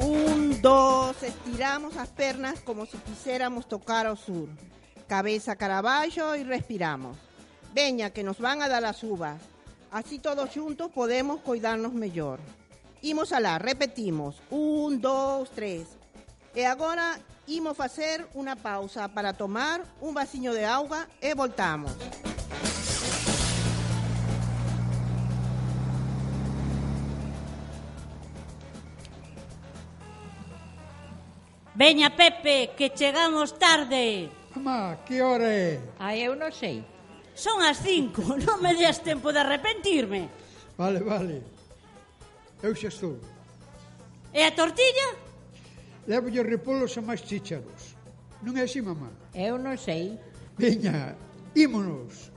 Un, dos, estiramos las pernas como si quisiéramos tocar ao sur. cabeza cara abaixo e respiramos. Veña, que nos van a dar as uvas. Así todos xuntos podemos cuidarnos mellor. Imos alá, repetimos. Un, dos, tres. E agora imos facer unha pausa para tomar un vasiño de auga e voltamos. Veña, Pepe, que chegamos tarde. Mamá, que hora é? Ai, eu non sei. Son as cinco, non me des tempo de arrepentirme. Vale, vale. Eu xa estou. E a tortilla? Levo repolos a máis chícharos. Non é así, mamá? Eu non sei. Veña, ímonos.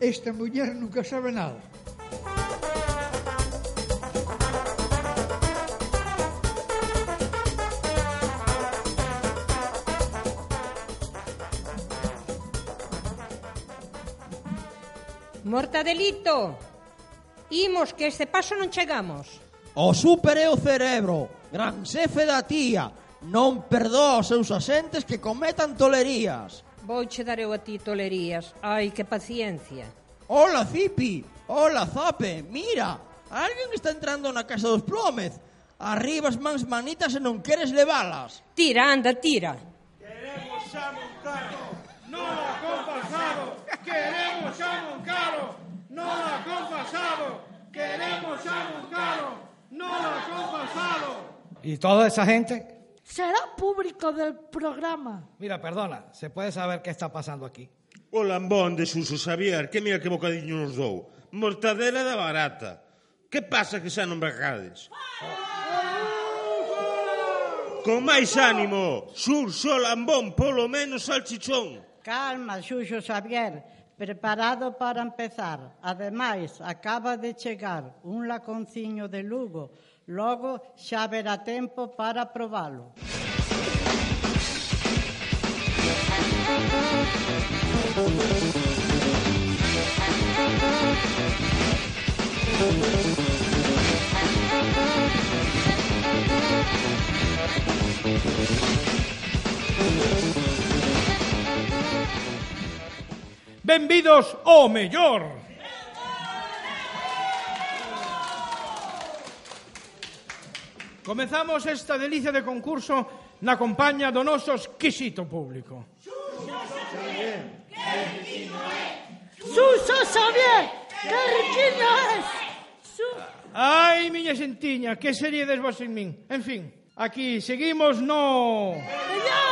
Esta muller nunca sabe nada. Mortadelito, imos que este paso non chegamos. O super é o cerebro, gran xefe da tía, non perdoa aos seus asentes que cometan tolerías. Vouche dar eu a ti tolerías, ai que paciencia. Ola Zipi, ola Zape, mira, alguén está entrando na casa dos Plómez. Arriba as mans manitas e non queres levalas. Tira, anda, tira. Queremos xa montarnos. Queremos xa Moncaro, non a compasado. Queremos xa Moncaro, non a compasado. ¿Y toda esa gente? Será público del programa. Mira, perdona, ¿se puede saber qué está pasando aquí? O lambón de Suso Xavier, que mira que bocadiño nos dou. Mortadela da barata. Que pasa que xa non becades? Con máis ánimo, Xurxo lambón, polo menos salchichón. Calma, Xuxo Xavier, preparado para empezar. Ademais, acaba de chegar un laconciño de Lugo. Logo xa verá tempo para probalo. Benvidos ao mellor. Comezamos esta delicia de concurso na compañía do noso exquisito público. Suso Xavier, que riquiño es! Ai, miña xentiña, que seríades vos sin min? En fin, aquí seguimos no... Mellor!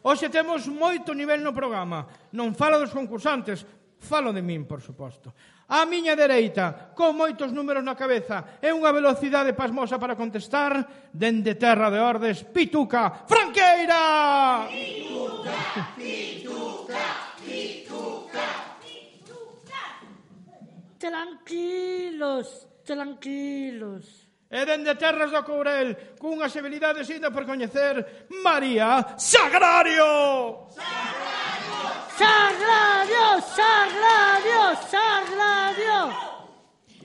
Hoxe temos moito nivel no programa. Non falo dos concursantes, falo de min, por suposto. A miña dereita, con moitos números na cabeza e unha velocidade pasmosa para contestar, dende terra de ordes, Pituca Franqueira! Pituca, Pituca, Pituca, Pituca. Tranquilos, tranquilos e dende terras do Courel, cunha civilidade sida por coñecer, María Sagrario! Sagrario! Sagrario! Sagrario! Sagrario!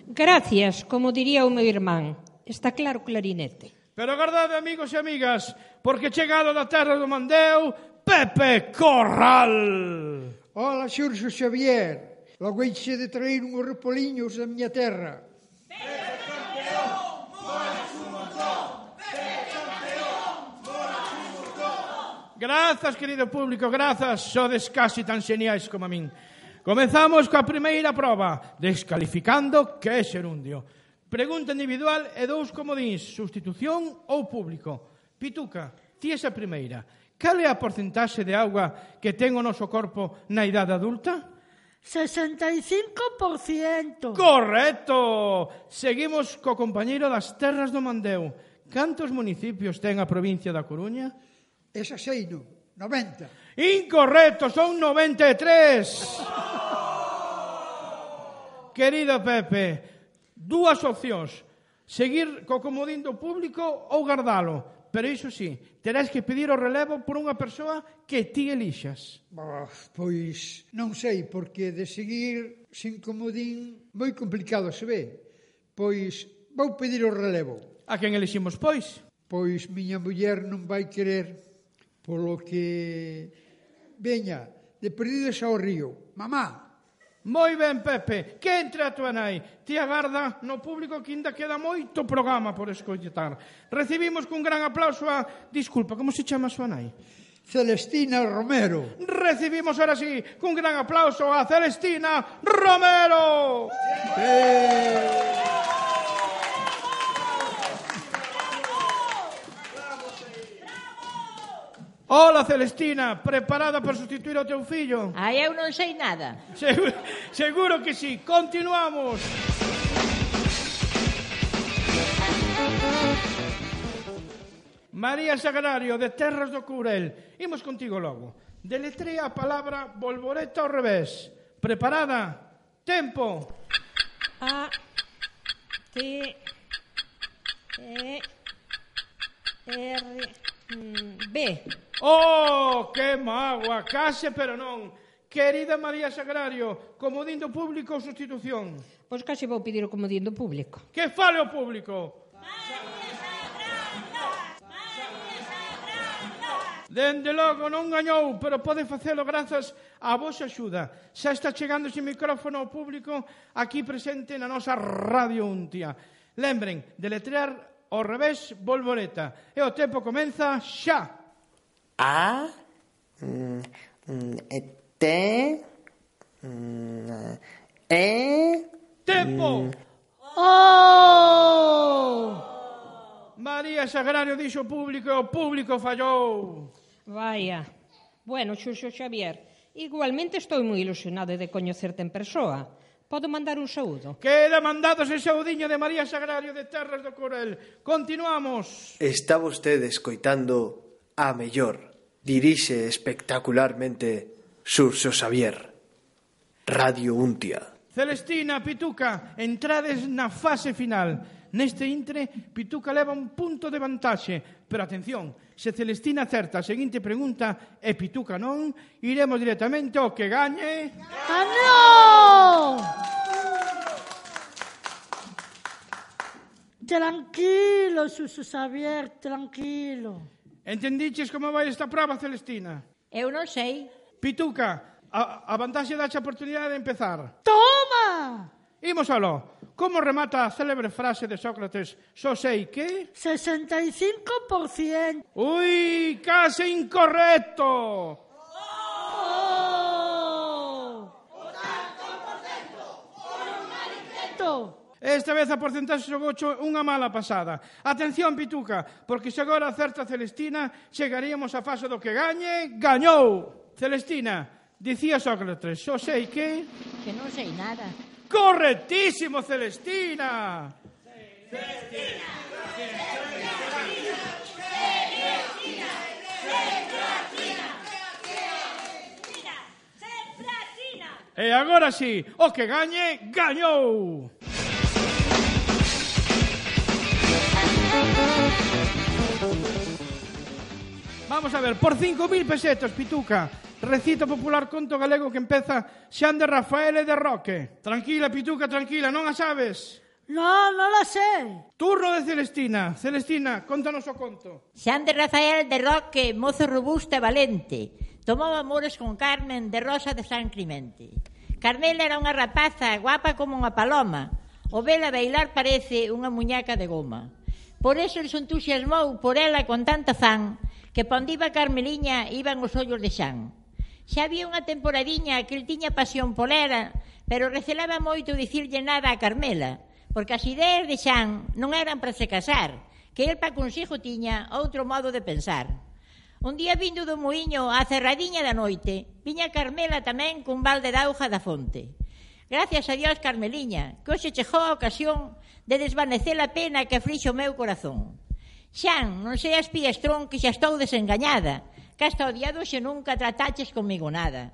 Gracias, como diría o meu irmán. Está claro clarinete. Pero agardade, amigos e amigas, porque chegado da terra do Mandeu, Pepe Corral! Ola, Xurxo Xavier! Logo de traer unhos repoliños da miña terra. Grazas, querido público, grazas. Sodes casi tan xeniais como a min. Comezamos coa primeira proba, descalificando que é xerundio. Pregunta individual e dous comodíns, sustitución ou público. Pituca, ti esa primeira. Cal é a porcentaxe de agua que ten o noso corpo na idade adulta? 65%. Correcto. Seguimos co compañeiro das terras do Mandeu. Cantos municipios ten a provincia da Coruña? Esa seino, 90. Incorrecto, son 93. Querido Pepe, dúas opcións. Seguir co comodín do público ou guardalo. Pero iso sí, terás que pedir o relevo por unha persoa que ti elixas. Bah, pois non sei, porque de seguir sin comodín moi complicado se ve. Pois vou pedir o relevo. A quen eliximos, pois? Pois miña muller non vai querer Polo que veña, de perdides ao río. Mamá, moi ben, Pepe, que entre a tua nai. Ti agarda no público que ainda queda moito programa por escolletar. Recibimos cun gran aplauso a... Disculpa, como se chama a súa nai? Celestina Romero. Recibimos ahora sí cun gran aplauso a Celestina Romero. Eh. Ola, Celestina, preparada para sustituir ao teu fillo? Ai, eu non sei nada. Seguro, seguro que sí. Continuamos. María Sagrario, de Terras do Courel. Imos contigo logo. Deletrea a palabra volvoreta ao revés. Preparada? Tempo. A T E R Mm, B. Oh, que mágoa, case, pero non. Querida María Sagrario, comodín do público ou sustitución? Pois case vou pedir o comodín do público. Que fale o público? Dende logo non gañou, pero pode facelo grazas á vosa axuda. Xa está chegando ese micrófono ao público aquí presente na nosa Radio Untia. Lembren, deletrear ao revés volvoreta. E o tempo comeza xa. A mm, mm, T mm, E Tempo! Mm. Oh! María Sagrario dixo público e o público fallou. Vaya. Bueno, Xuxo Xavier, igualmente estou moi ilusionado de coñecerte en persoa. Podo mandar un saúdo? Queda mandado ese saudiño de María Sagrario de Terras do Corel. Continuamos. Está vostede escoitando a mellor. Dirixe espectacularmente Surso Xavier. Radio Untia. Celestina, Pituca, entrades na fase final. Neste intre, Pituca leva un punto de vantaxe, pero atención, Se Celestina acerta a seguinte pregunta e Pituca non, iremos directamente ao que gañe... ¡Ganó! Tranquilo, Suso Xavier, tranquilo. Entendiches como vai esta prova, Celestina? Eu non sei. Pituca, a, a vantaxe dache a oportunidade de empezar. Toma! Imos aló. Como remata a célebre frase de Sócrates? Só sei que... 65%. Ui, case incorrecto. Oh! O tanto por dentro, por un. Esta vez a porcentaxe xogocho unha mala pasada. Atención, Pituca, porque se agora acerta Celestina, chegaríamos a fase do que gañe, gañou. Celestina, dicía Sócrates, só sei que... Que non sei nada. Correctísimo, Celestina. E agora sí, o que gañe, gañou. Vamos a ver, por 5.000 pesetos, Pituca. recito popular conto galego que empeza Xander Rafael e de Roque. Tranquila, Pituca, tranquila, non a sabes? No, non la sei. Turno de Celestina. Celestina, contanos o conto. Xander Rafael de Roque, mozo robusto e valente, tomaba amores con Carmen de Rosa de San Clemente. Carmela era unha rapaza guapa como unha paloma. O vela bailar parece unha muñeca de goma. Por eso les entusiasmou por ela con tanta fan que pa onde iba Carmeliña iban os ollos de Xan. Xa había unha temporadiña que el tiña pasión polera, pero recelaba moito dicirlle nada a Carmela, porque as ideas de Xan non eran para se casar, que el pa consigo tiña outro modo de pensar. Un día vindo do muiño á cerradiña da noite, viña Carmela tamén cun balde de auga da fonte. Gracias a Dios, Carmeliña, que hoxe chegou a ocasión de desvanecer a pena que aflixo o meu corazón. Xan, non seas piestrón que xa estou desengañada, que hasta o día de nunca trataches comigo nada.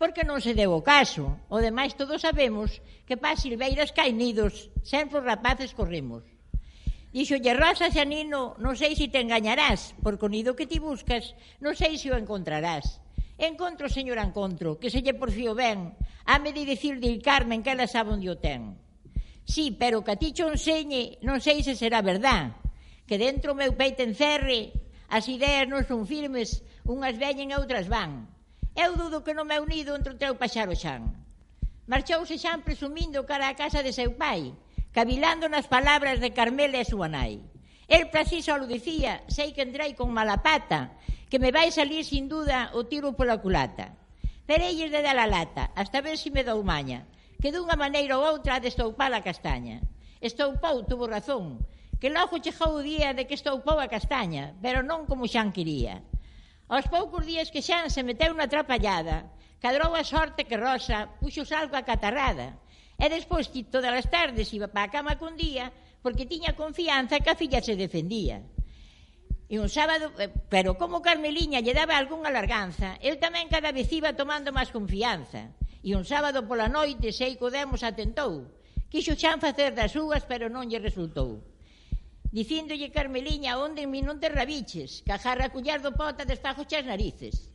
Porque non se deu o caso. O demais todos sabemos que pa silveiras cai nidos, sempre os rapaces corremos. Dixolle Rosa Xanino, non sei se te engañarás, porque o nido que ti buscas, non sei se o encontrarás. Encontro, señor, encontro, que se lle porfío ben, a me de dicir de Carmen que ela sabe onde o ten. Sí, pero que a ti cho enseñe, non sei se será verdad, que dentro o meu peito encerre As ideas non son firmes, unhas veñen e outras van. Eu dudo que non me unido entre o teu paxaro xan. Marchouse xan presumindo cara a casa de seu pai, cavilando nas palabras de Carmela e súa nai. El só lo dicía, sei que entrei con mala pata, que me vai salir sin duda o tiro pola culata. Perelles de dar a lata, hasta ver si me dou maña, que dunha maneira ou outra destoupar a castaña. Estoupou, tuvo razón, que logo chegou o día de que estoupou a castaña, pero non como xan quería. Aos poucos días que xan se meteu na trapallada, cadrou a sorte que Rosa puxo salgo a catarrada, e despois que todas as tardes iba para a cama con día, porque tiña confianza que a filla se defendía. E un sábado, eh, pero como Carmeliña lle daba algunha larganza, eu tamén cada vez iba tomando máis confianza. E un sábado pola noite, sei que o demos atentou. Quixo xan facer das súas, pero non lle resultou dicíndolle Carmeliña onde en mi non te rabiches, que a jarra cullar do pota desfajo xa as narices.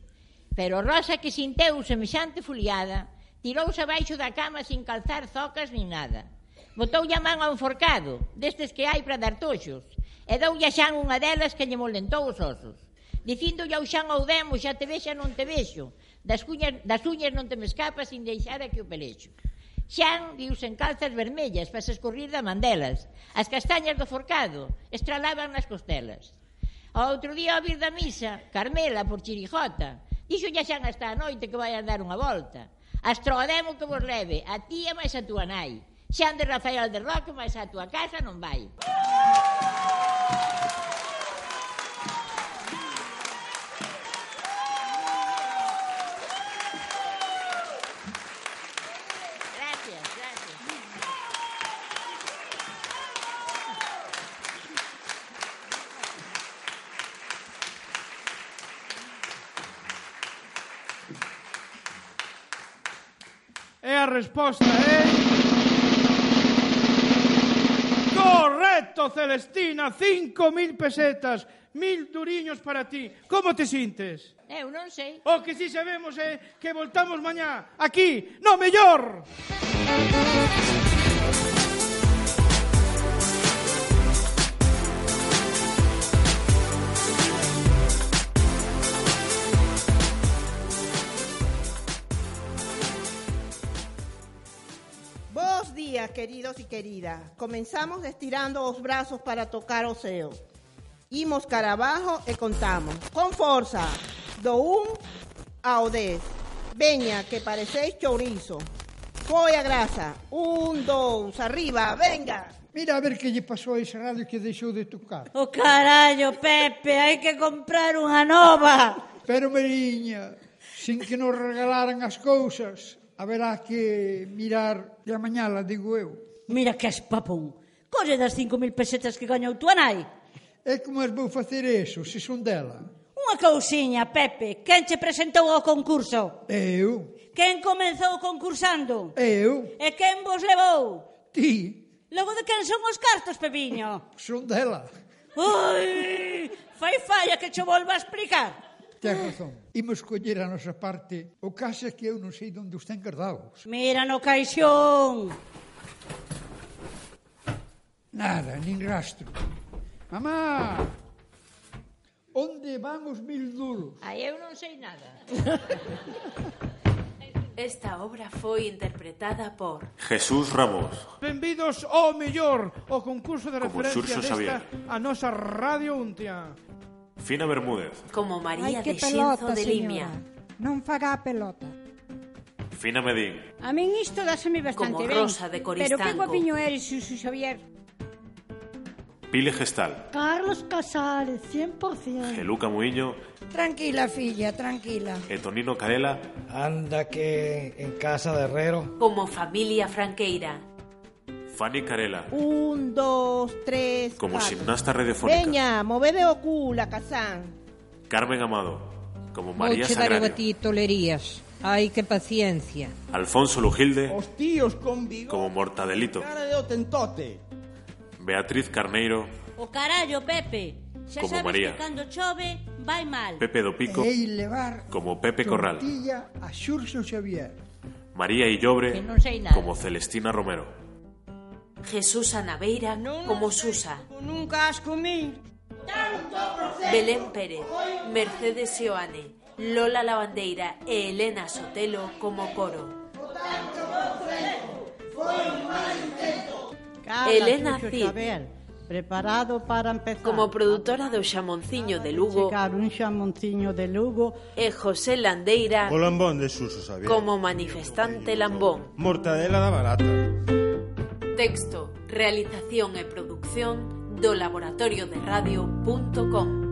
Pero Rosa, que sinteu semexante fuliada, tirouse abaixo da cama sin calzar zocas nin nada. Botou a man a un forcado, destes que hai para dar toxos, e doulle a xan unha delas que lle molentou os osos. Dicíndolle ao xan ao demo, xa te vexa non te vexo, das, cuñas, das uñas non te me escapas sin deixar aquí o pelexo. Xan viusen calzas vermellas para se escorrir da mandelas. As castañas do forcado estralaban nas costelas. O outro día ao vir da misa, Carmela, por Chirijota, dixo xa Xan hasta a noite que vai a dar unha volta. Astrodemo que vos leve, a tía máis a túa nai. Xan de Rafael de Roque máis a túa casa non vai. ¡Oh! resposta é... Correcto, Celestina, 5.000 pesetas, mil duriños para ti. Como te sintes? Eu eh, non sei. O oh, que si sabemos é que voltamos mañá, aquí, no mellor. Días, queridos y queridas. Comenzamos estirando os brazos para tocar o ceo. Imos cara abajo e contamos. Con forza. Do 1 ao 10. Veña, que pareceis chourizo. Foi a grasa. Un, dous, arriba, venga. Mira a ver que lle pasou a ese radio que deixou de tocar. O carallo, Pepe, hai que comprar unha nova. Pero, Mariña, sin que nos regalaran as cousas, haberá que mirar De mañala, digo eu. Mira que espapón. Colle das cinco mil pesetas que gañou tua nai. E como as vou facer eso, se son dela? Unha cousiña, Pepe. Quen che presentou ao concurso? Eu. Quen comenzou concursando? Eu. E quen vos levou? Ti. Logo de quen son os cartos, Pepiño? Son dela. Ui, fai falla que cho volva a explicar. Tens razón. Imos coller a nosa parte. O caso é que eu non sei onde os ten guardados. Mira no caixón. Nada, nin rastro. Mamá, onde van os mil duros? Aí eu non sei nada. Esta obra foi interpretada por Jesús Ramos. Benvidos ao mellor o concurso de referencia desta Xavier. a nosa Radio Untia. Fina Bermúdez, como María Ai, que de pelota, de. Limia, Non fará a pelota. Fina Medín, A min isto dáseme bastante Como ben. Rosa de Pero que Coristanco. guapiño eres, Susu Xavier. Pile Gestal, Carlos Casares, 100%. Geluca Muiño Tranquila, filla, tranquila. e Tonino Carela Anda que en casa de Herrero. como familia franqueira, Fanny Carela, Un, dos, tres, como catro. gimnasta radiofónica, Veña, movede o cu, la casán. Carmen Amado, como María Sagrario, ti tolerías. Ai, que paciencia. Alfonso Lugilde, Os tíos con bigode. como Mortadelito, Cara de otentote. Beatriz Carneiro, O carallo, Pepe. Xa Como sabes María. que cando chove vai mal. Pepe do Pico, E levar como Pepe Corral, a Xurxo Xavier. María Illobre, Que non sei nada. como Celestina Romero, Jesús Anaveira como Susa. Nunca as comín. Belén Pérez, Mercedes Seoane, Lola Lavandeira e Elena Sotelo como coro. Elena Cid, preparado para empezar. Como produtora do Xamonciño de Lugo. Checar un Xamonciño de Lugo. E José Landeira. O lambón de Suso Xavier. Como manifestante lambón. Mortadela da barata. Texto, realización e producción do laboratorio de radio.com